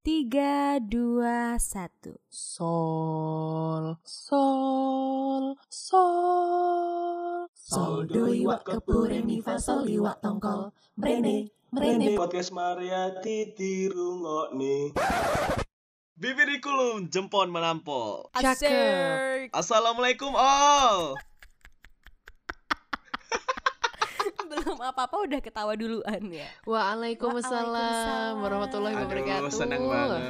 Tiga, dua, satu. Sol, sol, sol. Sol do iwak kepure mi fa sol iwak tongkol. Mrene, mrene podcast Mariati dirungokne Bibirikulum jempon menampol. Cakep. Assalamualaikum all Belum apa-apa udah ketawa duluan ya. Waalaikumsalam Waalaikumsalam. warahmatullahi wabarakatuh. Aduh senang banget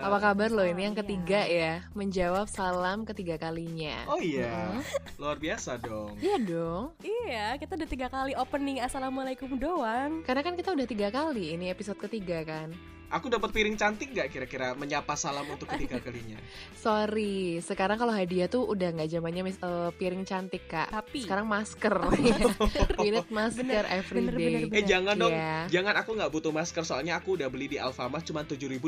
Apa kabar lo ini yang Iya. ketiga ya? Menjawab salam ketiga kalinya. Oh iya Luar biasa dong Iya dong. Iya, kita udah tiga kali opening Assalamualaikum doang. Karena kan kita udah tiga kali ini episode ketiga kan. Aku dapat piring cantik gak kira-kira menyapa salam untuk ketiga kalinya Sorry, sekarang kalau hadiah tuh udah nggak zamannya mis- eh, piring cantik kak. Tapi- sekarang masker. We need masker every bener, day. bener, bener. Eh jangan dong Iya. Jangan aku nggak butuh masker Soalnya aku udah beli di Alfamart cuma 7.500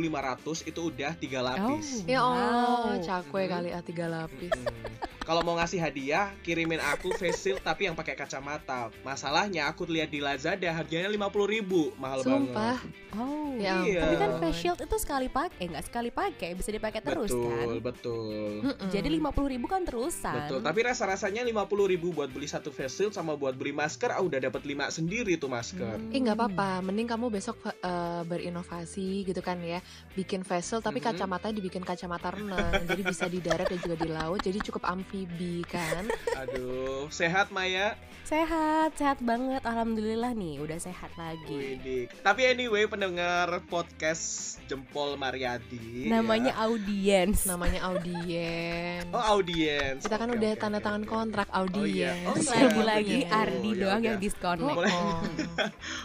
Itu udah tiga lapis Oh. Ya Allah, Wow. cakwe Hmm. kali ah tiga lapis. Hmm. Kalau mau ngasih hadiah, kirimin aku face shield tapi yang pakai kacamata. Masalahnya aku lihat di Lazada harganya 50.000, mahal Sumpah. banget. Oh. Ya Iya. Tapi kan face shield itu sekali pakai, nggak sekali pakai, bisa dipakai terus betul, kan. betul. Mm-mm. Jadi lima puluh ribu kan terusan. Betul, tapi rasa-rasanya 50.000 buat beli satu face shield sama buat beli masker, ah udah dapat 5 sendiri tuh masker. Hmm. Eh nggak apa-apa, mending kamu besok eh, berinovasi gitu kan ya, bikin vessel tapi Mhm. kacamata dibikin kacamata renang, jadi bisa di darat dan juga di laut, jadi cukup amfibi kan? Aduh, sehat Maya? Sehat, sehat banget. Alhamdulillah nih, udah sehat lagi. Widih. Tapi anyway, pendengar podcast Jempol Mariadi. Namanya ya. audiens. Namanya audiens. Oh, audiens. Kita kan Oke, udah oke, tanda tangan oke. kontrak audiens. Oh, iya. Lagi-lagi Oh, Ardi ya doang udah. yang disconnect. Boleh. Oh.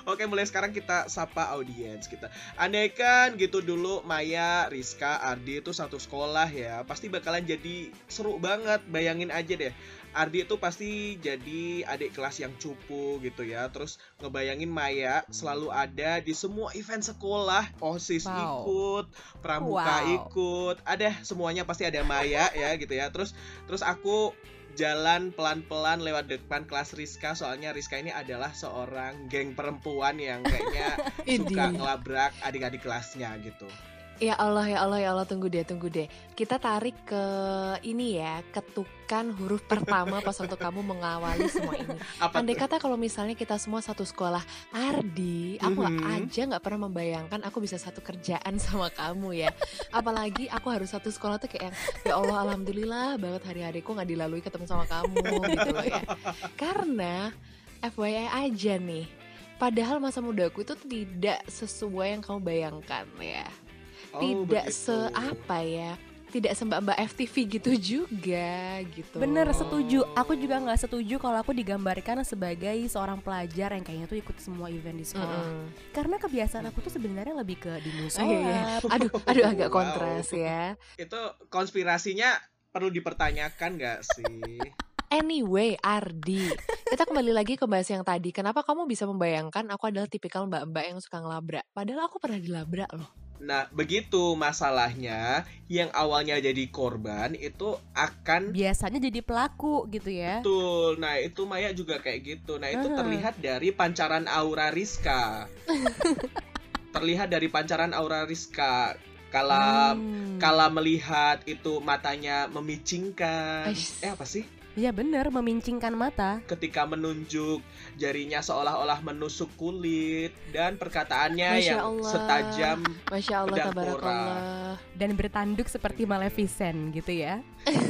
Oke, mulai sekarang kita sapa audiens kita. Andai kan gitu dulu Maya, Rizka, Ardi itu satu sekolah ya, pasti bakalan jadi seru banget. Bayangin aja deh. Ardi itu pasti jadi adik kelas yang cupu gitu ya. Terus ngebayangin Maya selalu ada di semua event sekolah. OSIS Wow. ikut, pramuka Wow. ikut. Ada semuanya pasti ada Maya ya gitu ya. Terus terus aku jalan pelan-pelan lewat depan kelas Rizka soalnya Rizka ini adalah seorang geng perempuan yang kayaknya suka ngelabrak adik-adik kelasnya gitu. Ya Allah, ya Allah, ya Allah, tunggu deh, tunggu deh. Kita tarik ke ini ya, ketukan huruf pertama pas waktu kamu mengawali semua ini. Apa Andai tuh? kata kalau misalnya kita semua satu sekolah, Ardi, aku nggak Mhm. aja nggak pernah membayangkan aku bisa satu kerjaan sama kamu ya. Apalagi aku harus satu sekolah tuh kayak yang, ya Allah, alhamdulillah banget hari-hariku nggak dilalui ketemu sama kamu gitu loh ya. Karena FYI aja nih, padahal masa mudaku itu tidak sesuai yang kamu bayangkan ya Oh, tidak begitu. seapa ya tidak sembah-mbak FTV gitu juga gitu Bener setuju. Aku juga nggak setuju kalau aku digambarkan sebagai seorang pelajar yang kayaknya tuh ikut semua event di sekolah. Mm-mm. Karena kebiasaan aku tuh sebenarnya lebih ke di Oh, musola. iya, iya. aduh aduh agak Wow. kontras ya Itu konspirasinya perlu dipertanyakan gak sih? anyway Ardi kita kembali lagi ke bahas yang tadi kenapa kamu bisa membayangkan aku adalah tipikal mbak-mbak yang suka ngelabrak padahal aku pernah dilabrak loh Nah, begitu masalahnya yang awalnya jadi korban itu akan Biasanya jadi pelaku gitu ya. Betul. Nah, itu Maya juga kayak gitu. Nah, itu Aha. terlihat dari pancaran aura Rizka. terlihat dari pancaran aura Rizka. Kala Hmm. kala melihat itu matanya memicingkan. Aish. Eh apa sih? Iya bener, memincingkan mata. Ketika menunjuk jarinya seolah-olah menusuk kulit dan perkataannya Masya yang Allah. setajam Masya Allah tabarakallah Dan bertanduk seperti Maleficent gitu ya.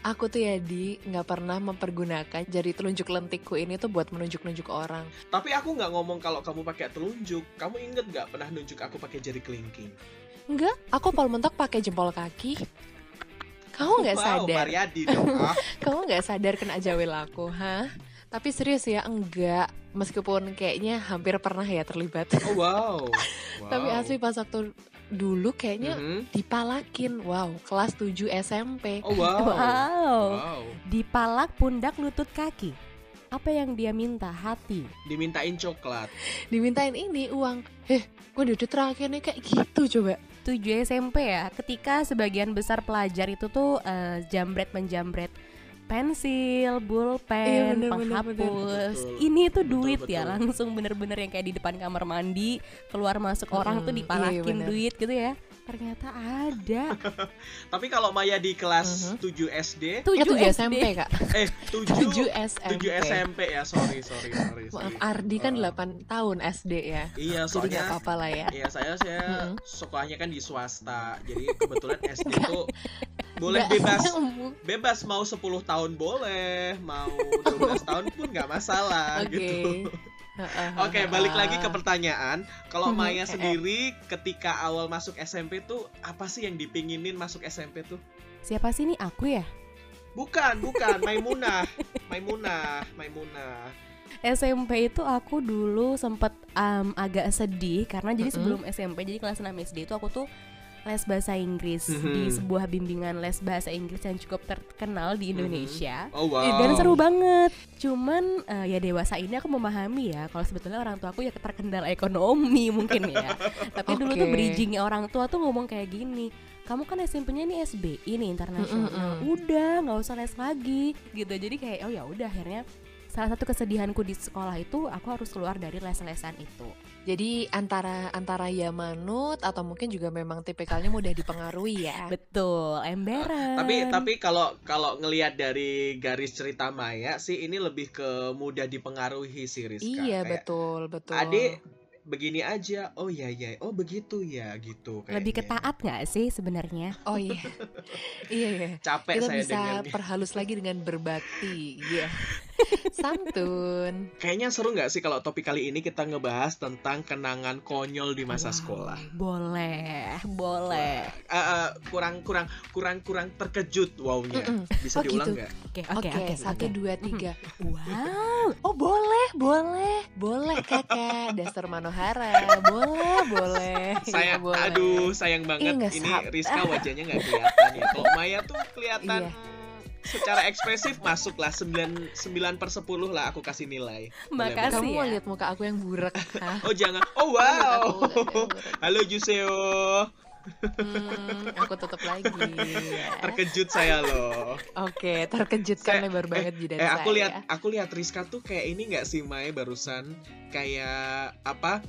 Aku tuh ya di nggak pernah mempergunakan jari telunjuk lentikku ini tuh buat menunjuk-nunjuk orang. Tapi aku nggak ngomong kalau kamu pakai telunjuk. Kamu inget nggak pernah nunjuk aku pakai jari kelingking? Enggak, aku pol mentok pakai jempol kaki. Kamu nggak wow, sadar? Mariadi dong. ah. Kamu nggak sadar kena jawel aku, hah? Tapi serius ya enggak, meskipun kayaknya hampir pernah ya terlibat. Oh wow. Tapi Wow. asli pas waktu dulu kayaknya Mhm. dipalakin. Wow, kelas 7 SMP. Oh wow. Wow. Wow. Dipalak pundak lutut kaki. Apa yang dia minta? Hati. Dimintain coklat. Dimintain ini uang. Heh, gue udah terakhirnya kayak gitu coba. 7 SMP ya, ketika sebagian besar pelajar itu tuh eh, jambret menjambret pensil, Iya, pulpen, bener, bener, penghapus. bener. Ini tuh Betul, duit ya, betul. langsung bener-bener yang kayak di depan kamar mandi, keluar masuk orang tuh Mm-mm, iya, dipalakin bener. duit gitu ya. Ternyata ada. Tapi kalau Maya di kelas Mhm. 7 SD, Ya 7 tujuh SD. SMP kak eh 7 7 SMP 7 SMP ya, sorry sorry sorry. Maaf sorry. Ardi kan Eh, 8 tahun SD ya Iya, Jadi soalnya gak apa-apa lah ya Iya saya saya Mm-mm. sekolahnya kan di swasta, jadi kebetulan SD tuh boleh Nggak. bebas bebas mau 10 tahun boleh, mau 12 tahun pun nggak masalah Oke gitu. Oke, balik lagi ke pertanyaan. Kalau Mhm, Maya sendiri ketika awal masuk SMP tuh apa sih yang dipinginin masuk SMP tuh? Siapa sih nih aku ya? Bukan, bukan Maimunah. Maimunah, Maimunah. SMP itu aku dulu sempet um, agak sedih karena jadi sebelum SMP jadi kelas 6 SD itu aku tuh les bahasa Inggris di Mhm. sebuah bimbingan les bahasa Inggris yang cukup terkenal di Indonesia. Oh wow. Dan seru banget. Cuman eh, ya dewasa ini aku memahami ya kalau sebetulnya orang tua aku ya terkendala ekonomi mungkin ya. Tapi dulu tuh bridgingnya orang tua tuh ngomong kayak gini. Kamu kan SMP-nya ini SBI nih internasional. Mm-mm-mm. Udah nggak usah les lagi gitu. Jadi kayak oh ya udah akhirnya salah satu kesedihanku di sekolah itu aku harus keluar dari les-lesan itu. Jadi antara antara ya manut atau mungkin juga memang tipikalnya mudah dipengaruhi ya. Betul, emberan. Tapi tapi kalau kalau ngelihat dari garis cerita Maya sih ini lebih ke mudah dipengaruhi sih Rizka. Iya Kayak, betul betul. Adik begini aja. Oh iya iya. Oh begitu ya gitu lebih kayaknya. ketaat nggak sih sebenarnya? Oh iya, iya iya. Capek Kita saya bisa dengarnya. perhalus lagi dengan berbakti, iya. Santun. Kayaknya seru nggak sih kalau topik kali ini kita ngebahas tentang kenangan konyol di masa Wow. sekolah. Boleh, boleh. Eh, eh, kurang kurang kurang kurang terkejut wownya. Mm-mm. Bisa Oh, diulang gitu. nggak? Oke, Oke, oke, oke. satu oke. dua tiga. Wow. Oh boleh, boleh, boleh kakak. Dasar Manohara, boleh, boleh. Iya, Sayang, boleh. aduh sayang banget nggak ini. Rizka wajahnya nggak kelihatan ya. Kalau Maya tuh kelihatan Iya. secara ekspresif masuk lah 9 9 per 10 lah aku kasih nilai. Makasih. Kamu mau ya. lihat muka aku yang burak? Hah? Oh jangan. Oh wow. Halo Juseo. Hmm, aku tutup lagi. ya. Terkejut saya loh. Oke, terkejutkan Saya- lebar banget jidat Eh saya. aku lihat aku lihat Rizka tuh kayak ini nggak sih Mai barusan kayak apa?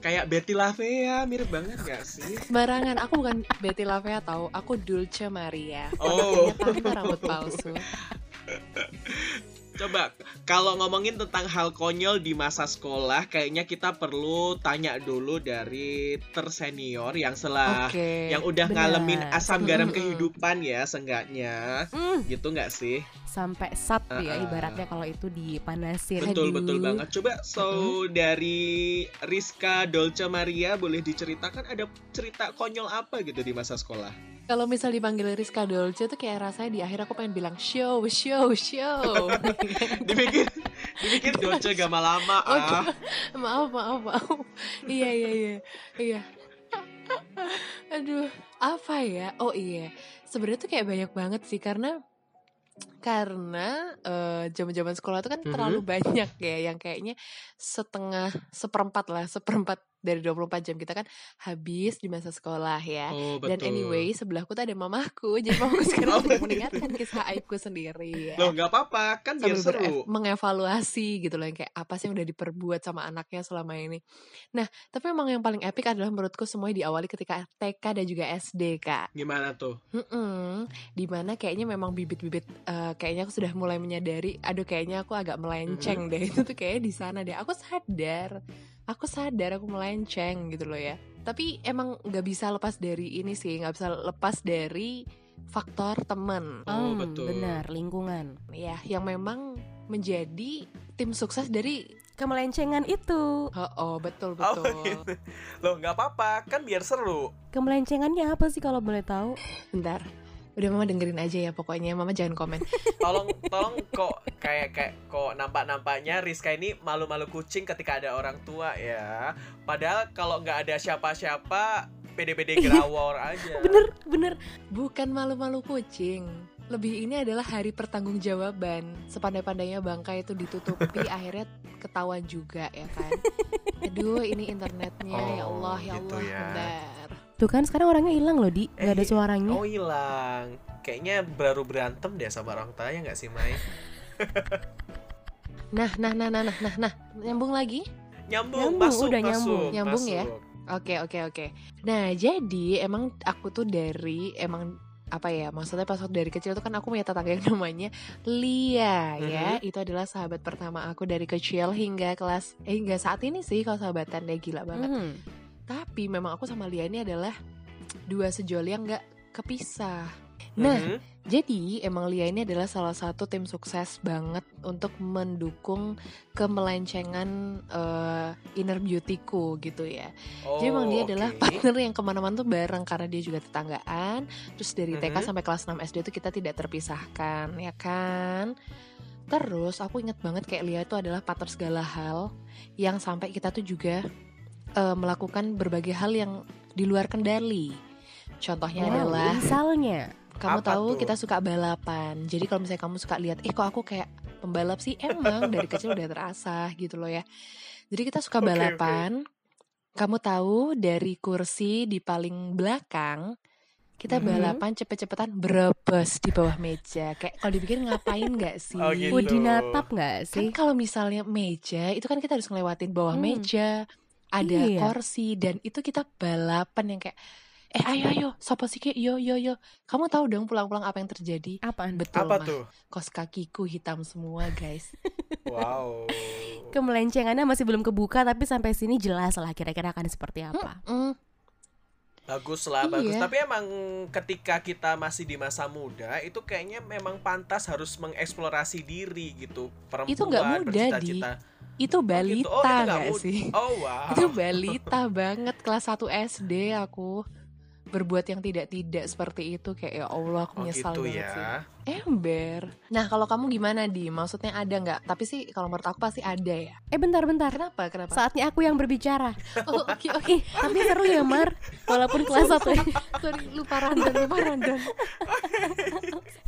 Kayak Betty Lavea mirip banget gak sih? Sembarangan, aku bukan Betty Lavea tahu, aku Dulce Maria. Oh. Tante rambut palsu. Coba kalau ngomongin tentang hal konyol di masa sekolah, kayaknya kita perlu tanya dulu dari tersenior yang selah Oke. yang udah benar. ngalamin asam garam Mm-mm. kehidupan ya, seenggaknya. Hmm, Gitu nggak sih? sampai sat ya Uh-uh. ibaratnya kalau itu dipanasin. Betul Aduh. betul banget. Coba so dari Rizka Dolce Maria boleh diceritakan ada cerita konyol apa gitu di masa sekolah? Kalau misal dipanggil Rizka Dolce tuh kayak rasanya di akhir aku pengen bilang show, show, show. Dipikir dipikir Dolce gak lama Oh, ah. maaf, maaf, maaf. iya, iya, iya. Iya. Aduh, apa ya? Oh iya. Sebenarnya tuh kayak banyak banget sih karena karena eh, zaman-zaman sekolah tuh kan Mhm. terlalu banyak ya yang kayaknya setengah seperempat lah seperempat dari 24 jam kita kan habis di masa sekolah ya Oh betul. dan anyway sebelahku tuh ada mamaku jadi mamaku sekarang Oh, sedang iya. mendengarkan kisah aibku sendiri ya Loh nggak apa-apa kan biar sambil seru. beref- mengevaluasi gitu loh yang kayak apa sih yang udah diperbuat sama anaknya selama ini. Nah, tapi emang yang paling epic adalah menurutku semuanya diawali ketika TK dan juga SD kak. Gimana tuh? Mm-mm. Di mana kayaknya memang bibit-bibit eh, kayaknya aku sudah mulai menyadari, aduh kayaknya aku agak melenceng deh itu tuh kayaknya di sana deh. Aku sadar, aku sadar aku melenceng gitu loh ya. Tapi emang nggak bisa lepas dari ini sih, nggak bisa lepas dari faktor temen Oh, Hmm, betul. benar, lingkungan. ya yang memang menjadi tim sukses dari Kemelencengan itu. oh, oh betul Oh, betul gitu. Loh nggak apa-apa kan biar seru. Kemelencengannya apa sih kalau boleh tahu? bentar udah mama dengerin aja ya pokoknya mama jangan komen Tolong tolong kok kayak kayak kok nampak-nampaknya Rizka ini malu-malu kucing ketika ada orang tua ya. Padahal kalau nggak ada siapa-siapa pede-pede gerawor aja. Bener, bener. bukan malu-malu kucing lebih ini adalah hari pertanggungjawaban sepandai-pandainya bangka itu ditutupi akhirnya ketahuan juga ya kan aduh ini internetnya ya Oh, Allah ya gitu Allah ya. Tuh kan sekarang orangnya hilang loh, Di. Gak ada Eh, suaranya. Oh hilang. kayaknya baru berantem deh sama orang tua ya nggak sih Mai? Nah, nah, nah, nah, nah, nah, nah, nyambung lagi. Nyambung, Nyambung, masuk, udah masuk, nyambung. Nyambung ya? masuk. Oke, oke, oke. Nah, jadi emang aku tuh dari emang apa ya maksudnya pas waktu dari kecil tuh kan aku punya tetangga yang namanya Lia ya Mhm. itu adalah sahabat pertama aku dari kecil hingga kelas eh hingga saat ini sih kalau sahabatan dia gila banget Mhm. Tapi memang aku sama Lia ini adalah dua sejoli yang nggak kepisah nah Mhm. jadi emang Lia ini adalah salah satu tim sukses banget untuk mendukung kemelencengan eh, inner beautyku gitu ya. Jadi emang dia Oh, adalah partner yang ke mana-mana tuh bareng karena dia juga tetanggaan. Terus dari TK Mhm. sampai kelas 6 SD itu kita tidak terpisahkan, ya kan? Terus aku inget banget kayak Lia itu adalah partner segala hal yang sampai kita tuh juga eh, melakukan berbagai hal yang di luar kendali. Contohnya Wow, adalah misalnya kamu Apa tahu tuh? kita suka balapan. Jadi kalau misalnya kamu suka lihat, eh kok aku kayak pembalap sih? Emang dari kecil udah terasa gitu loh ya. Jadi kita suka balapan. Kamu tahu dari kursi di paling belakang kita Mhm. balapan cepet-cepetan berebes di bawah meja. Kayak kalau dipikir ngapain nggak sih? Oh, gitu. Udi natap nggak Kan sih? kalau misalnya meja itu kan kita harus ngelewatin bawah Hmm. meja, ada Iya. kursi dan itu kita balapan yang kayak eh ayo ayo sopo sih Ki? yo yo yo kamu tahu dong pulang-pulang apa yang terjadi Apaan? betul Apa mah tuh? kos kakiku hitam semua guys Wow. Kemelencengannya masih belum kebuka tapi sampai sini jelas lah kira-kira akan seperti apa. Mm, Bagus lah, Iya. bagus. Tapi emang ketika kita masih di masa muda, itu kayaknya memang pantas harus mengeksplorasi diri gitu. Perempuan Itu nggak muda, bercita-cita. Itu balita Oh, itu nggak nggak muda. sih Oh wow. itu balita banget kelas 1 SD aku berbuat yang tidak-tidak seperti itu kayak ya Allah aku Oh menyesal gitu banget sih ya. Ember nah kalau kamu gimana di maksudnya ada nggak tapi sih kalau menurut aku pasti ada ya Eh bentar-bentar. kenapa kenapa Saatnya aku yang berbicara. oh oke oke Ih, tapi seru ya Mar. Walaupun kelas satu sorry lupa rundown lupa rundown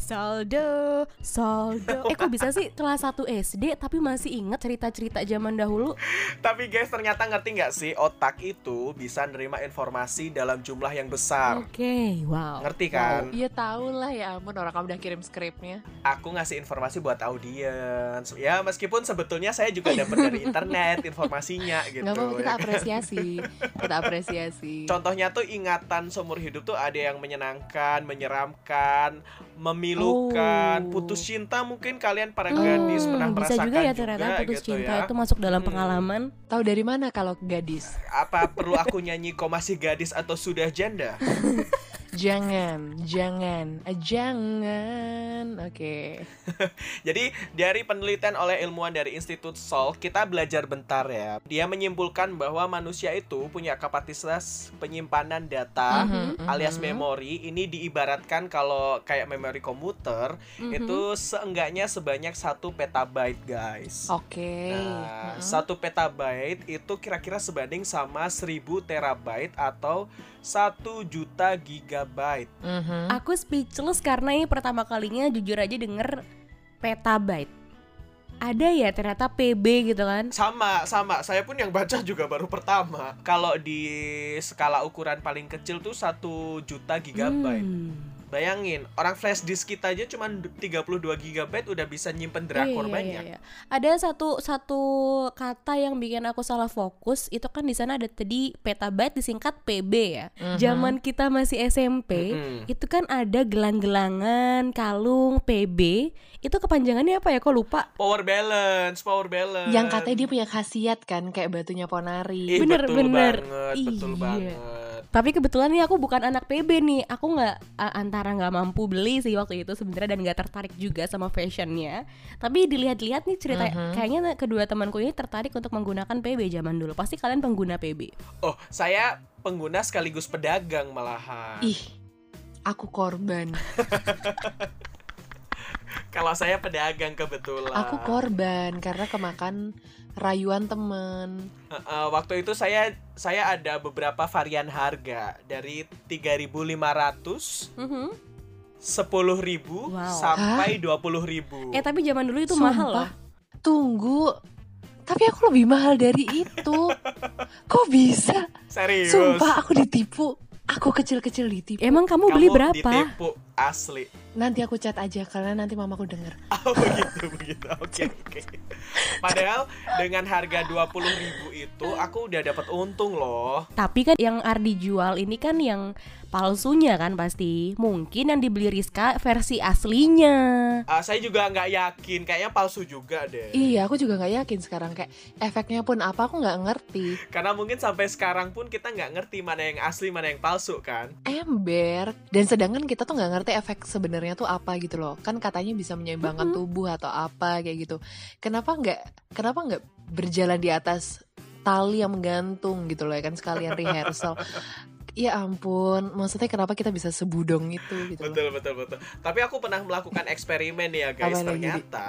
Saldo, saldo. Eh kok bisa sih kelas 1 SD tapi masih inget cerita-cerita zaman dahulu? Tapi guys, ternyata ngerti nggak sih otak itu bisa nerima informasi dalam jumlah yang besar. Oke, wow. Ngerti kan? Iya tahu lah ya ampun orang kamu udah kirim skripnya. Aku ngasih informasi buat audiens. Ya meskipun sebetulnya saya juga dapat dari internet informasinya gitu. Gak apa-apa kita apresiasi, kita apresiasi. Contohnya tuh ingatan seumur hidup tuh ada yang menyenangkan, menyeramkan, memilukan, Oh. putus cinta mungkin kalian para Hmm, gadis pernah bisa merasakan juga ya ternyata putus gitu cinta ya. itu masuk dalam Hmm. pengalaman. Tahu dari mana kalau gadis? Apa perlu aku nyanyi kok masih gadis atau sudah janda? Jangan, jangan, eh, jangan. Oke. Jadi dari penelitian oleh ilmuwan dari Institut Salk kita belajar bentar ya. Dia menyimpulkan bahwa manusia itu punya kapasitas penyimpanan data Mhm, alias mhm. memori ini diibaratkan kalau kayak memori komputer Mhm. itu seenggaknya sebanyak satu petabyte guys. Oke. Nah, Mhm. satu petabyte itu kira-kira sebanding sama 1000 terabyte atau 1 juta gigabyte. Mhm. Aku speechless karena ini pertama kalinya jujur aja denger petabyte. Ada ya ternyata PB gitu kan? Sama, sama. Saya pun yang baca juga baru pertama. Kalau di skala ukuran paling kecil tuh 1 juta gigabyte. Hmm. Bayangin, orang flash disk kita aja cuma 32 gigabyte udah bisa nyimpen drakor Iya, iya, banyak. iya. Ada satu satu kata yang bikin aku salah fokus itu kan di sana ada tadi petabyte disingkat PB ya. Mhm. Zaman kita masih SMP Mm-mm. itu kan ada gelang-gelangan, kalung, PB. Itu kepanjangannya apa ya? Kok lupa? Power balance, power balance. Yang katanya dia punya khasiat kan kayak batunya Ponari. Ih, Bener, betul bener. banget, betul Iya. banget. Tapi kebetulan nih aku bukan anak PB nih. Aku nggak a- antara nggak mampu beli sih waktu itu sebenarnya dan nggak tertarik juga sama fashionnya. Tapi dilihat-lihat nih cerita Mhm. kayaknya kedua temanku ini tertarik untuk menggunakan PB zaman dulu. Pasti kalian pengguna PB. Oh, saya pengguna sekaligus pedagang malahan. Ih, aku korban. Kalau saya pedagang kebetulan. Aku korban karena kemakan rayuan temen. Heeh, waktu itu saya saya ada beberapa varian harga dari 3.500 Mhm. 10.000 Wow. sampai 20.000. Eh tapi zaman dulu itu mahal loh. Tunggu. Tapi aku lebih mahal dari itu. Kok bisa? Serius. Sumpah aku ditipu. Aku kecil-kecil ditipu. Emang kamu, beli berapa? ditipu asli. Nanti aku chat aja karena nanti mamaku denger. Oh begitu begitu. Oke oke. Padahal dengan harga 20.000 ribu itu aku udah dapat untung loh. Tapi kan yang Ardi jual ini kan yang palsunya kan pasti. Mungkin yang dibeli Rizka versi aslinya. Ah, saya juga nggak yakin, kayaknya palsu juga deh. Iya, aku juga nggak yakin sekarang kayak efeknya pun apa aku nggak ngerti. Karena mungkin sampai sekarang pun kita nggak ngerti mana yang asli, mana yang palsu kan. Ember dan sedangkan kita tuh nggak ngerti efek sebenarnya tuh apa gitu loh. Kan katanya bisa menyeimbangkan Mm-mm. tubuh atau apa kayak gitu. Kenapa nggak kenapa nggak berjalan di atas tali yang menggantung gitu loh ya kan sekalian rehearsal. Ya ampun, maksudnya kenapa kita bisa sebudong itu gitu loh. Betul betul betul. Tapi aku pernah melakukan eksperimen ya guys. Apa? Ternyata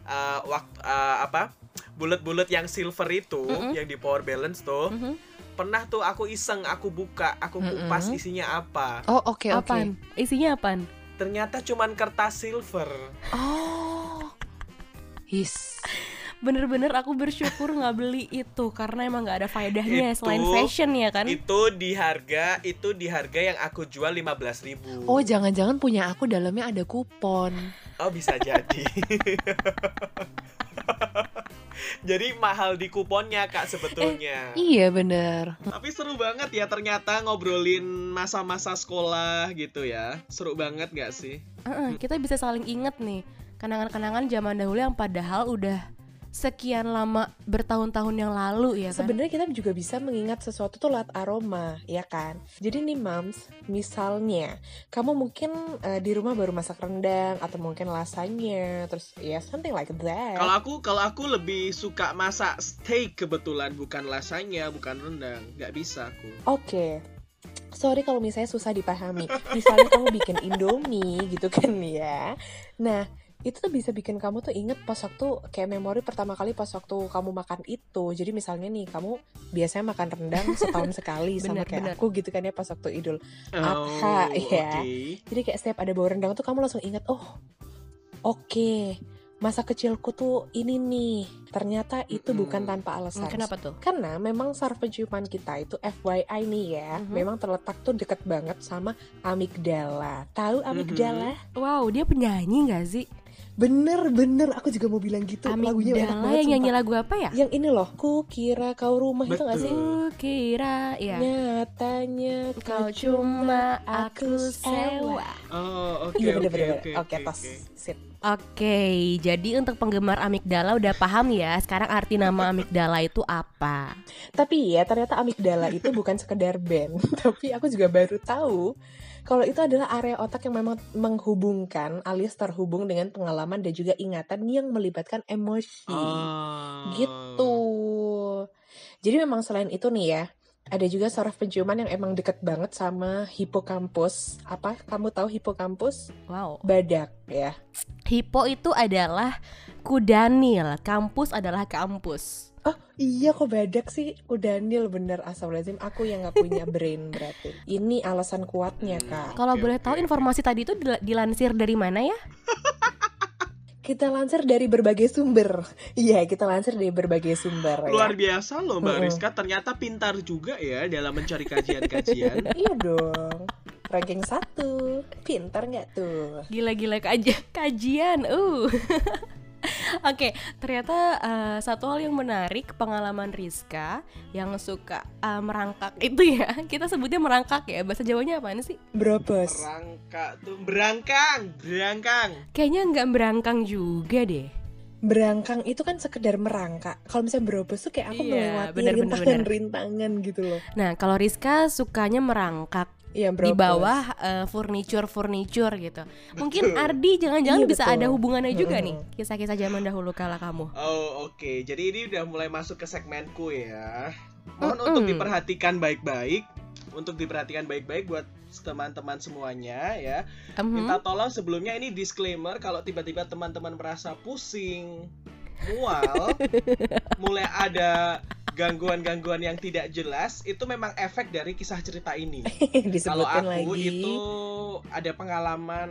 eh, waktu eh, apa bulat-bulat yang silver itu Mm-mm. yang di power balance tuh Mhm. pernah tuh aku iseng aku buka aku kupas Mm-mm. isinya apa Oh oke oke. Apaan? Isinya apaan? Ternyata cuman kertas silver Oh. His. Bener-bener aku bersyukur nggak beli itu karena emang nggak ada faedahnya Itu- selain fashion ya kan. itu di harga itu di harga yang aku jual 15.000 ribu Oh jangan-jangan punya aku dalamnya ada kupon. Oh bisa jadi. jadi mahal di kuponnya kak sebetulnya. Iya bener. Tapi seru banget ya ternyata ngobrolin masa-masa sekolah gitu ya. Seru banget gak sih? Heeh, kita bisa saling inget nih kenangan-kenangan zaman dahulu yang padahal udah sekian lama bertahun-tahun yang lalu ya kan. Sebenarnya kita juga bisa mengingat sesuatu tuh lewat aroma, ya kan? Jadi nih moms, misalnya kamu mungkin eh, di rumah baru masak rendang atau mungkin lasanya, terus ya something like that. Kalau aku kalau aku lebih suka masak steak kebetulan bukan lasanya, bukan rendang. Gak bisa aku. Oke. Sorry kalau misalnya susah dipahami. Misalnya kamu bikin Indomie gitu kan ya. Nah, itu tuh bisa bikin kamu tuh inget pas waktu kayak memori pertama kali pas waktu kamu makan itu. Jadi misalnya nih kamu biasanya makan rendang setahun sekali sama Bener, kayak bener. aku gitu kan ya pas waktu Idul Oh, Adha, ya. oke. Jadi kayak setiap ada bau rendang tuh kamu langsung ingat, oh oke masa kecilku tuh ini nih. Ternyata itu Mm-mm. bukan tanpa alasan. Kenapa tuh? Karena memang saraf penciuman kita itu FYI nih ya, Mhm. memang terletak tuh deket banget sama amigdala. Tahu amigdala? Wow, dia penyanyi gak sih? Bener bener, aku juga mau bilang gitu. Lagunya enak banget. yang nyanyi lagu apa ya? Yang ini loh, ku kira kau rumah itu gak sih? Betul. Ku kira ya. Nyatanya Kau cuma aku sewa. Oh, oke Iya oke oke. Oke, tos. oke. Sip. Oke, jadi untuk penggemar amigdala udah paham ya sekarang arti nama amigdala itu apa? Tapi ya ternyata amigdala itu bukan sekedar band, tapi aku juga baru tahu kalau itu adalah area otak yang memang menghubungkan alias terhubung dengan pengalaman dan juga ingatan yang melibatkan emosi. Oh. Gitu. Jadi memang selain itu nih ya, ada juga saraf penciuman yang emang deket banget sama hipokampus. Apa? Kamu tahu hipokampus? Wow. Badak ya. Hipo itu adalah kudanil, kampus adalah kampus. Oh iya kok badak sih Udanil bener asal lazim Aku yang gak punya brain berarti Ini alasan kuatnya kak Kalau boleh tahu informasi tadi itu dil- dilansir dari mana ya? Kita lansir dari berbagai sumber Iya kita lansir dari berbagai sumber Luar ya. biasa loh Mbak Mm-mm. Rizka, ternyata pintar juga ya dalam mencari kajian-kajian. Iya dong Ranking satu Pintar gak tuh Gila-gila kajian, kajian. Uh. Oke, ternyata eh, satu hal yang menarik pengalaman Rizka yang suka eh, merangkak itu ya. Kita sebutnya merangkak ya. Bahasa Jawanya apaan sih? Bropos Berangkat tuh berangkang, berangkang. Kayaknya nggak berangkang juga deh. Berangkang itu kan sekedar merangkak Kalau misalnya bropos tuh kayak aku Iya, melewati bener, bener, rintangan-rintangan gitu loh Nah, kalau Rizka sukanya merangkak Iya di bawah furniture-furniture gitu. Mungkin Betul. Ardi jangan-jangan Iya, bisa betul. ada hubungannya juga nih kisah-kisah zaman dahulu kala kamu. Oh oke, jadi ini udah mulai masuk ke segmenku ya. Mohon Mm-mm. untuk diperhatikan baik-baik, untuk diperhatikan baik-baik buat teman-teman semuanya ya. Mhm. Minta tolong sebelumnya ini disclaimer kalau tiba-tiba teman-teman merasa pusing, mual, mulai ada gangguan-gangguan yang tidak jelas itu memang efek dari kisah cerita ini. Kalau aku lagi. itu ada pengalaman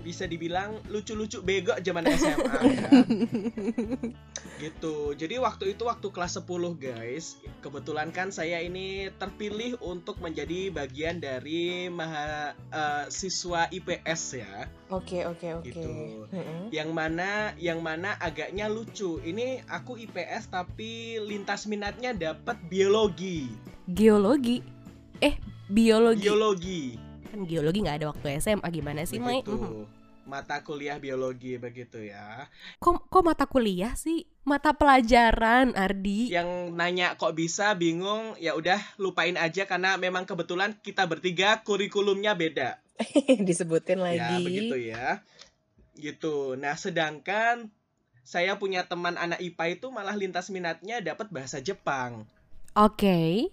bisa dibilang lucu-lucu bego zaman SMA ya. gitu. Jadi waktu itu waktu kelas 10 guys, kebetulan kan saya ini terpilih untuk menjadi bagian dari maha eh, siswa IPS ya. Oke, oke, oke. Gitu. Mm-mm. Yang mana yang mana agaknya lucu. Ini aku IPS tapi lintas minatnya dapat biologi. Geologi. Eh, biologi. Biologi. kan geologi nggak ada waktu SMA gimana sih, Mai? Begitu. Mata kuliah biologi begitu ya. Kok kok mata kuliah sih? Mata pelajaran, Ardi. Yang nanya kok bisa bingung, ya udah lupain aja karena memang kebetulan kita bertiga kurikulumnya beda. Disebutin Ya, lagi. begitu ya. Gitu. Nah, sedangkan saya punya teman anak IPA itu malah lintas minatnya dapat bahasa Jepang. Oke.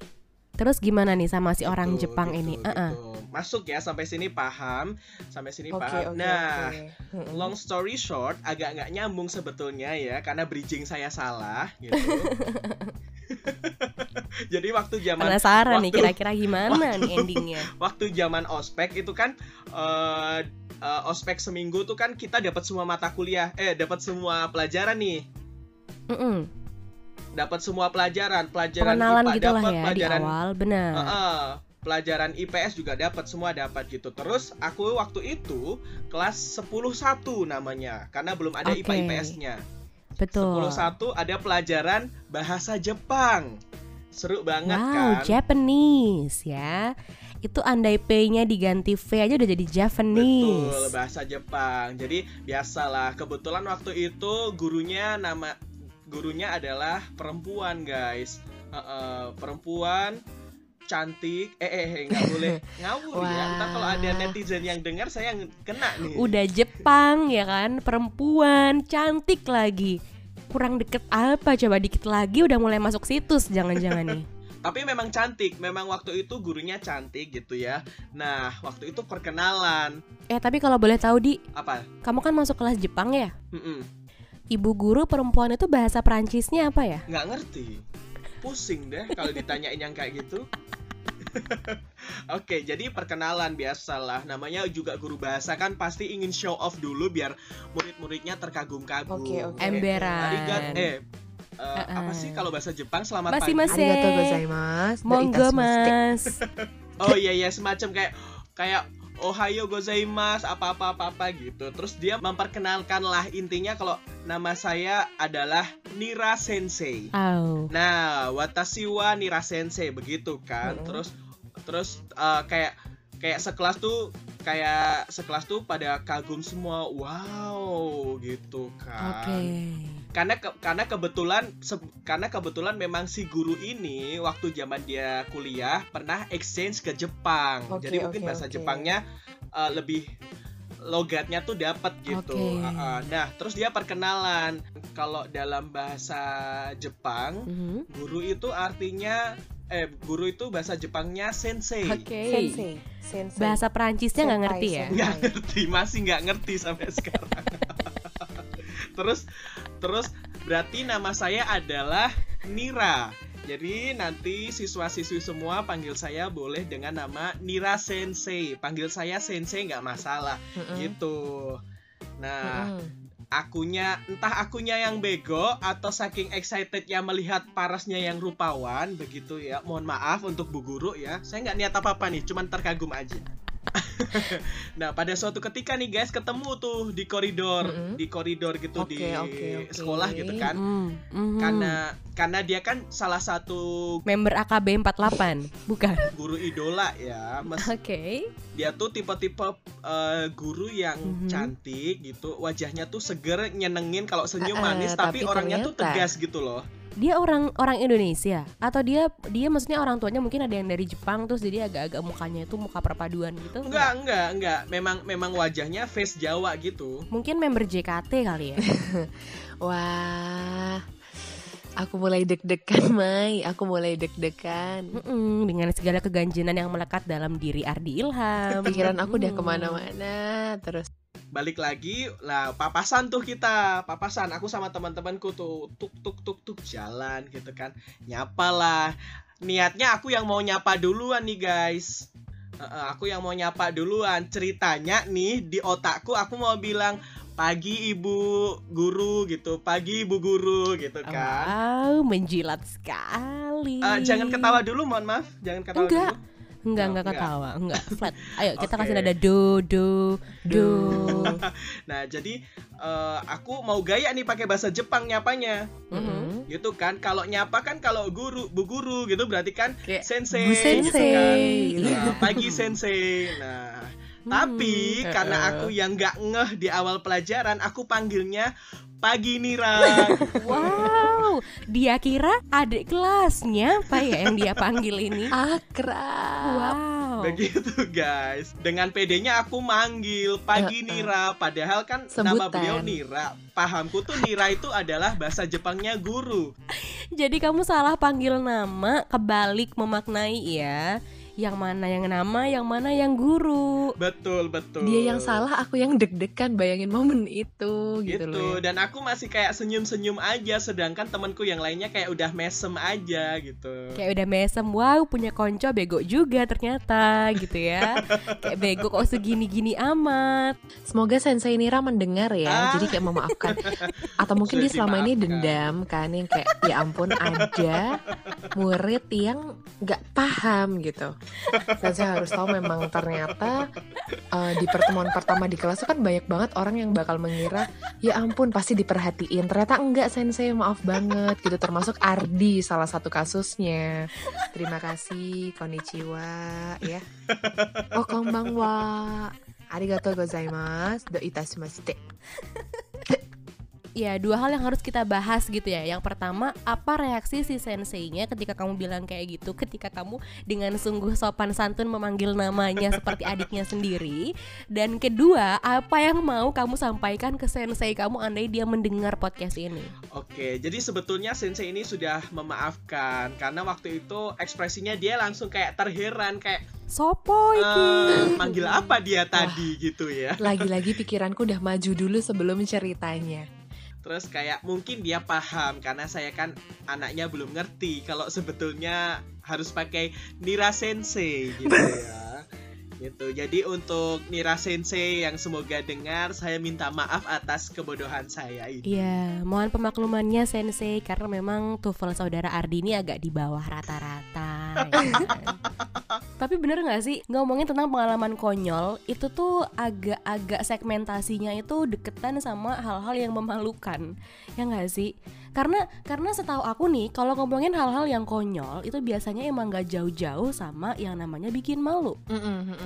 Terus gimana nih sama si orang Gitu, Jepang gitu, ini? gitu. Uh-uh. Masuk ya sampai sini paham, sampai sini Oke, paham. oke, nah. Mm-mm. long story short, agak nggak nyambung sebetulnya ya, karena bridging saya salah gitu. Jadi waktu zaman Penasaran nih waktu- kira-kira gimana nih endingnya? waktu zaman ospek itu kan eh eh, ospek seminggu tuh kan kita dapat semua mata kuliah, eh dapat semua pelajaran nih, Mm-mm. dapat semua pelajaran, pelajaran Pengenalan IPA gitulah dapat, ya di pelajaran awal, benar. Heeh, pelajaran IPS juga dapat semua dapat gitu. Terus aku waktu itu kelas 10 namanya karena belum ada IPA Oke. IPS-nya. Betul. 10 ada pelajaran bahasa Jepang. Seru banget Wow, kan? Japanese ya. Itu andai P-nya diganti V aja udah jadi Japanese. Betul, bahasa Jepang. Jadi biasalah, kebetulan waktu itu gurunya nama gurunya adalah perempuan, guys. Heeh, perempuan cantik. Eh eh, eh, nggak boleh ngawur ya. Ntar kalau ada netizen yang dengar saya ng- kena nih. Udah Jepang ya kan, perempuan, cantik lagi. Kurang deket apa coba dikit lagi udah mulai masuk situs jangan-jangan nih. Tapi memang cantik, memang waktu itu gurunya cantik gitu ya. Nah, waktu itu perkenalan. Eh tapi kalau boleh tahu di, Apa? kamu kan masuk kelas Jepang ya? Mm-mm. Ibu guru perempuan itu bahasa Perancisnya apa ya? nggak ngerti pusing deh kalau ditanyain yang kayak gitu Oke, jadi perkenalan biasalah. Namanya juga guru bahasa kan pasti ingin show off dulu biar murid-muridnya terkagum-kagum. Oke, oke. Kayak, Emberan. "Arigat-" eh eh, Uh-uh. apa sih kalau bahasa Jepang selamat Masih pagi? masih. Arigatou gozaimasu. Monggo mas. Oh iya iya semacam kayak kayak Ohayo gozaimasu apa-apa apa-apa gitu. Terus dia memperkenalkan lah intinya kalau nama saya adalah Nira Sensei. Oh. Nah, watashi wa Nira Sensei begitu kan. Mm-mm. Terus terus uh, kayak kayak sekelas tuh kayak sekelas tuh pada kagum semua. Wow, gitu Oke. kan. Karena ke- karena kebetulan se- karena kebetulan memang si guru ini waktu zaman dia kuliah pernah exchange ke Jepang. Oke, Jadi mungkin bahasa oke. Jepangnya uh, lebih logatnya tuh dapat gitu. Oke. Uh, uh. Nah, terus dia perkenalan. Kalau dalam bahasa Jepang, Mhm. guru itu artinya eh guru itu bahasa Jepangnya sensei. Oke. Sensei. Sensei. Bahasa Perancisnya nggak ngerti ya? Nggak ngerti, masih nggak ngerti sampai sekarang. terus terus berarti nama saya adalah Nira. Jadi nanti siswa-siswi semua panggil saya boleh dengan nama Nira Sensei. Panggil saya Sensei nggak masalah Mm-mm. gitu. Nah, akunya entah akunya yang bego atau saking excitednya melihat parasnya yang rupawan begitu ya mohon maaf untuk bu guru ya saya nggak niat apa apa nih cuman terkagum aja nah pada suatu ketika nih guys ketemu tuh di koridor Mm-mm. di koridor gitu Oke, di oke, oke. sekolah gitu kan Mm, mhm. karena karena dia kan salah satu member AKB 48 bukan? guru idola ya mes- Oke. dia tuh tipe-tipe eh, guru yang Mhm. cantik gitu wajahnya tuh seger nyenengin kalau senyum Ah, manis tapi, tapi orangnya tuh ternyata- tegas gitu loh Dia orang orang Indonesia atau dia dia maksudnya orang tuanya mungkin ada yang dari Jepang terus jadi agak-agak mukanya itu muka perpaduan gitu. enggak enggak enggak memang memang wajahnya face Jawa gitu Mungkin member JKT kali ya. Wah. Aku mulai deg-degan, Mai. Aku mulai deg-degan. Mm-mm, dengan segala keganjenan yang melekat dalam diri Ardi Ilham. Pikiran aku udah ke mana-mana. Terus balik lagi lah papasan tuh kita papasan. Aku sama teman-temanku tuh tuk tuk tuk tuk jalan gitu kan. Nyapa lah. Niatnya aku yang mau nyapa duluan nih guys. Eh, aku yang mau nyapa duluan. Ceritanya nih di otakku aku mau bilang pagi ibu guru gitu. Pagi ibu guru gitu kan. Wow, menjilat sekali. Eh, jangan ketawa dulu mohon maaf. Jangan ketawa Enggak. dulu Enggak, Oh, enggak enggak. ketawa, enggak flat. Ayo kita Oke. kasih nada do do do. nah jadi eh, aku mau gaya nih pakai bahasa Jepang nyapanya Mhm. gitu kan kalau nyapa kan kalau guru bu guru gitu berarti kan Kayak, sensei, Bu gitu sensei. kan Gitu. Nah, pagi sensei nah tapi Hmm, karena aku yang nggak ngeh di awal pelajaran aku panggilnya pagi Nira Wow, dia kira adik kelasnya apa ya yang dia panggil ini? Akrab. Wow. begitu guys dengan pedenya aku manggil pagi. Nira padahal kan nama Sebutan. beliau Nira pahamku tuh Nira itu adalah bahasa Jepangnya guru Jadi kamu salah panggil nama, kebalik memaknai ya. Yang mana yang nama, yang mana yang guru. betul betul Dia yang salah, aku yang deg-degan bayangin momen itu gitu gitu, loh. ya. dan aku masih kayak senyum-senyum aja sedangkan temanku yang lainnya kayak udah mesem aja gitu Kayak udah mesem, wow punya konco bego juga ternyata gitu ya. Kayak bego kok segini-gini amat. Semoga Sensei Nira mendengar ya, Ah. jadi kayak memaafkan. Atau mungkin dia Sudah selama ini dimaafkan. dendam kan, yang kayak ya ampun ada murid yang nggak paham gitu. Sensei harus tahu memang ternyata eh, di pertemuan pertama di kelas itu kan banyak banget orang yang bakal mengira ya ampun pasti diperhatiin. Ternyata enggak Sensei, maaf banget gitu. Termasuk Ardi salah satu kasusnya. Terima kasih, konnichiwa ya. Oh, konbanwa. Arigatou gozaimasu. Do itashimashite. Ya dua hal yang harus kita bahas gitu ya. Yang pertama apa reaksi si senseinya ketika kamu bilang kayak gitu? Ketika kamu dengan sungguh sopan santun memanggil namanya seperti adiknya sendiri. Dan kedua apa yang mau kamu sampaikan ke sensei kamu andai dia mendengar podcast ini? Oke, jadi sebetulnya Sensei ini sudah memaafkan. Karena waktu itu ekspresinya dia langsung kayak terheran kayak Sopo iki? "Eh, manggil apa dia tadi gitu ya. Lagi-lagi pikiranku udah maju dulu sebelum ceritanya. Terus kayak mungkin dia paham karena saya kan anaknya belum ngerti kalau sebetulnya harus pakai Nira Sensei gitu ya. Gitu. Jadi untuk Nira Sensei yang semoga dengar, saya minta maaf atas kebodohan saya ini. Iya, mohon pemaklumannya Sensei karena memang TOEFL saudara Ardi ini agak di bawah rata-rata. ya? Tapi bener nggak sih ngomongin tentang pengalaman konyol itu tuh agak-agak segmentasinya itu deketan sama hal-hal yang memalukan, ya nggak sih? Karena karena setahu aku nih kalau ngomongin hal-hal yang konyol itu biasanya emang nggak jauh-jauh sama yang namanya bikin malu.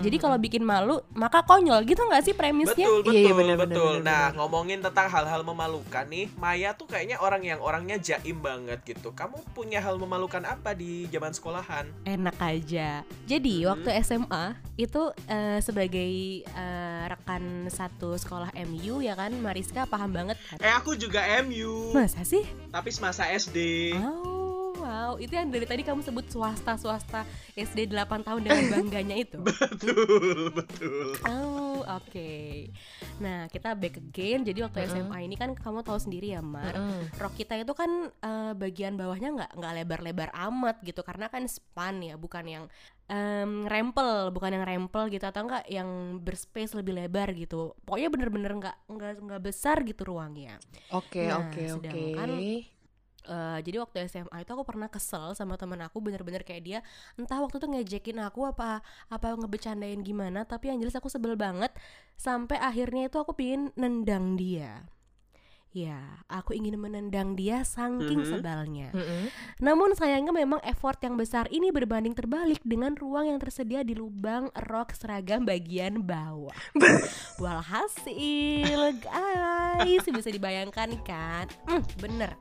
Jadi kalau bikin malu maka konyol gitu nggak sih premisnya? Betul, betul, Iya, iya, benar, benar, betul. benar, nah, benar. ngomongin tentang hal-hal memalukan nih, Maya tuh kayaknya orang yang orangnya jaim banget gitu. Kamu punya hal memalukan apa di zaman sekolahan? enak aja. Jadi Hmm. waktu SMA itu eh, sebagai eh, rekan satu sekolah MU ya kan Mariska paham banget kan. Eh, aku juga MU, Masa sih? Tapi semasa SD. Oh, wow. Itu yang dari tadi kamu sebut swasta-swasta SD 8 tahun dengan bangganya itu. betul, betul. Oh, oke. Nah, kita back again. Jadi waktu Mm-mm. SMA ini kan kamu tahu sendiri ya, Mar. Mm-mm. Rok kita itu kan eh, bagian bawahnya nggak nggak lebar-lebar amat gitu karena kan span ya bukan yang em, rempel bukan yang rempel gitu atau enggak yang berspace lebih lebar gitu pokoknya bener-bener nggak nggak nggak besar gitu ruangnya Oke, Nah, oke, oke. sedangkan- Eh, jadi waktu SMA itu aku pernah kesel sama temen aku bener-bener kayak dia entah waktu itu ngejekin aku apa apa ngebecandain gimana tapi yang jelas aku sebel banget sampai akhirnya itu aku pingin nendang dia ya aku ingin menendang dia saking Mhm. sebalnya Mm-mm. namun sayangnya memang effort yang besar ini berbanding terbalik dengan ruang yang tersedia di lubang rok seragam bagian bawah. Walhasil guys, bisa dibayangkan kan? Hmm, bener.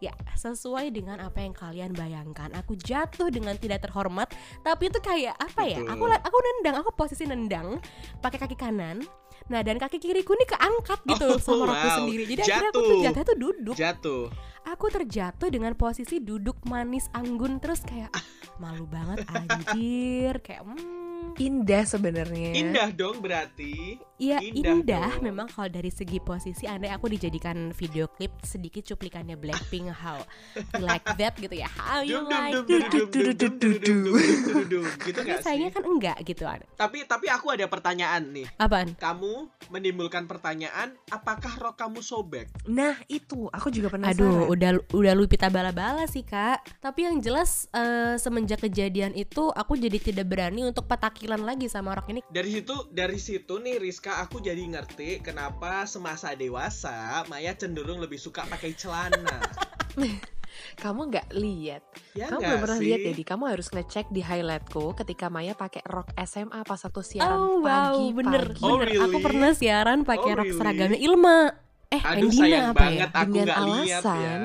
Ya, sesuai dengan apa yang kalian bayangkan. Aku jatuh dengan tidak terhormat, tapi itu kayak apa ya? Betul. Aku aku nendang, aku posisi nendang pakai kaki kanan. Nah, dan kaki kiriku ini keangkat gitu Oh, sama rokku wow. sendiri. Jadi akhirnya aku tuh Jatuh. jatuh tuh duduk Jatuh. aku terjatuh dengan posisi duduk manis anggun terus kayak malu banget anjir kayak hmm, Indah sebenarnya. Indah dong berarti. Ya Indah indah, dong. memang kalau dari segi posisi andai aku dijadikan video klip sedikit cuplikannya Blackpink how you like that gitu ya how you like gitu tapi sayangnya kan enggak gitu tapi tapi aku ada pertanyaan nih apaan kamu menimbulkan pertanyaan apakah rok kamu sobek Nah itu, aku juga penasaran. Aduh, udah udah lupita bala-bala sih kak. Tapi yang jelas eh, semenjak kejadian itu aku jadi tidak berani untuk petakilan lagi sama rok ini. dari situ dari situ nih Rizka aku jadi ngerti kenapa semasa dewasa Maya cenderung lebih suka pakai celana Kamu nggak lihat? ya kamu belum pernah lihat Dedi? Kamu harus ngecek di highlightku ketika Maya pakai rok SMA pas waktu siaran Oh wow, pagi bener, pagi. Oh, bener. Aku really? pernah siaran pakai Oh, rok really? seragamnya Ilma. Eh, aduh Endina sayang apa banget ya? aku Dengan ya alasan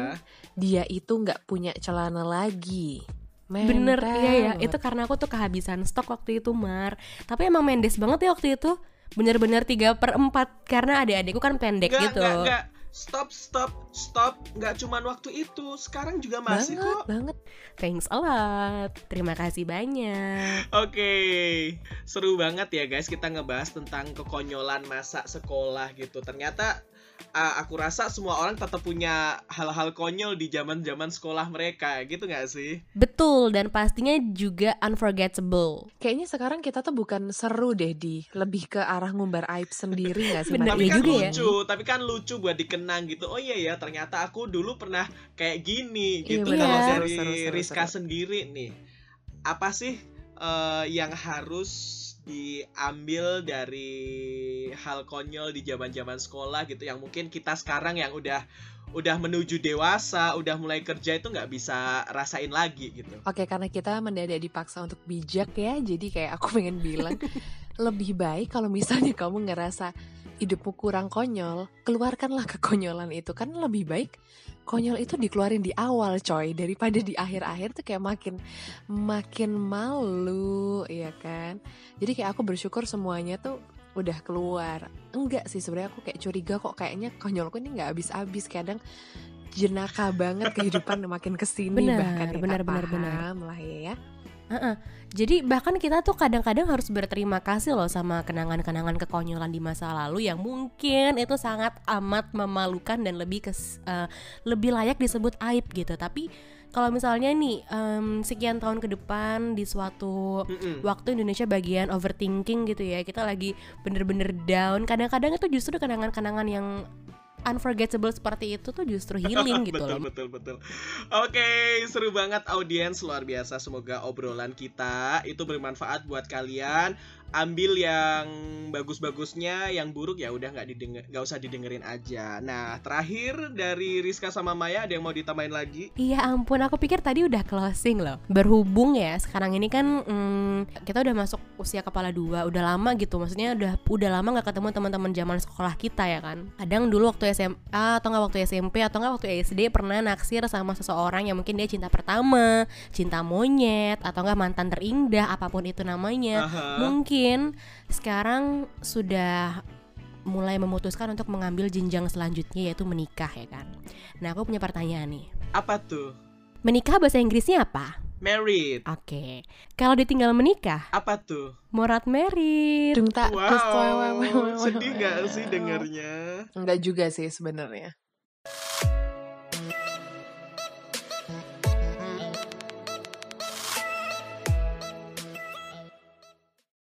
Dia itu nggak punya celana lagi. Bener, Mental iya ya. Itu karena aku tuh kehabisan stok waktu itu, Mar. Tapi emang mendes banget ya waktu itu. Bener-bener 3 per 4 karena adik-adikku kan pendek Nggak, gitu. nggak, nggak. Stop, stop, stop. Nggak cuman waktu itu. Sekarang juga masih banget, kok. banget. Thanks a lot. Terima kasih banyak. Oke, seru banget ya guys kita ngebahas tentang kekonyolan masa sekolah gitu. Ternyata uh, aku rasa semua orang tetap punya hal-hal konyol di zaman-zaman sekolah mereka, gitu nggak sih? Betul dan pastinya juga unforgettable. Kayaknya sekarang kita tuh bukan seru deh di lebih ke arah ngumbar aib sendiri gak sih? Bener, tapi iya kan juga ya. lucu, tapi kan lucu buat dikenang gitu. Oh iya ya, ternyata aku dulu pernah kayak gini Iya, gitu. bener. Kalau dari seru, seru, Rizka seru. sendiri nih, apa sih eh, yang harus diambil dari hal konyol di zaman-zaman sekolah gitu yang mungkin kita sekarang yang udah udah menuju dewasa, udah mulai kerja itu nggak bisa rasain lagi gitu. Oke, karena kita mendadak dipaksa untuk bijak ya, jadi kayak aku pengen bilang lebih baik kalau misalnya kamu ngerasa hidupmu kurang konyol, keluarkanlah kekonyolan itu. Kan lebih baik konyol itu dikeluarin di awal coy daripada di akhir-akhir tuh kayak makin makin malu ya kan? Jadi kayak aku bersyukur semuanya tuh udah keluar. Enggak sih sebenarnya aku kayak curiga kok kayaknya konyolku ini nggak habis-habis. Kadang jenaka banget kehidupan makin ke sini Benar, bahkan ya, benar, benar, benar. lah ya Jadi bahkan kita tuh kadang-kadang harus berterima kasih loh sama kenangan-kenangan kekonyolan di masa lalu yang mungkin itu sangat amat memalukan dan lebih kes, eh, lebih layak disebut aib gitu. Tapi kalau misalnya nih em, sekian tahun ke depan di suatu Mm-mm. waktu Indonesia bagian overthinking gitu ya kita lagi bener-bener down kadang-kadang itu justru kenangan-kenangan yang unforgettable seperti itu tuh justru healing gitu betul, loh Betul betul Oke, seru banget audiens luar biasa. Semoga obrolan kita itu bermanfaat buat kalian. Ambil yang bagus-bagusnya, yang buruk ya udah nggak didengar, nggak usah didengerin aja. Nah, terakhir dari Rizka sama Maya ada yang mau ditambahin lagi? Iya ampun aku pikir tadi udah closing loh Berhubung ya sekarang ini kan mm, Kita udah masuk usia kepala dua Udah lama gitu Maksudnya udah udah lama gak ketemu teman-teman zaman sekolah kita ya kan Kadang dulu waktu SMA Atau nggak waktu SMP Atau nggak waktu SD Pernah naksir sama seseorang yang mungkin dia cinta pertama Cinta monyet Atau nggak mantan terindah Apa pun itu namanya Aha. Mungkin sekarang sudah mulai memutuskan untuk mengambil jenjang selanjutnya yaitu menikah ya kan. Nah aku punya pertanyaan nih. Apa tuh? Menikah bahasa Inggrisnya apa? Married. Oke. Kalau ditinggal menikah, Apa tuh? morat merit. Dung tak Wow, wah, sedih gak sih dengernya? Enggak juga sih sebenarnya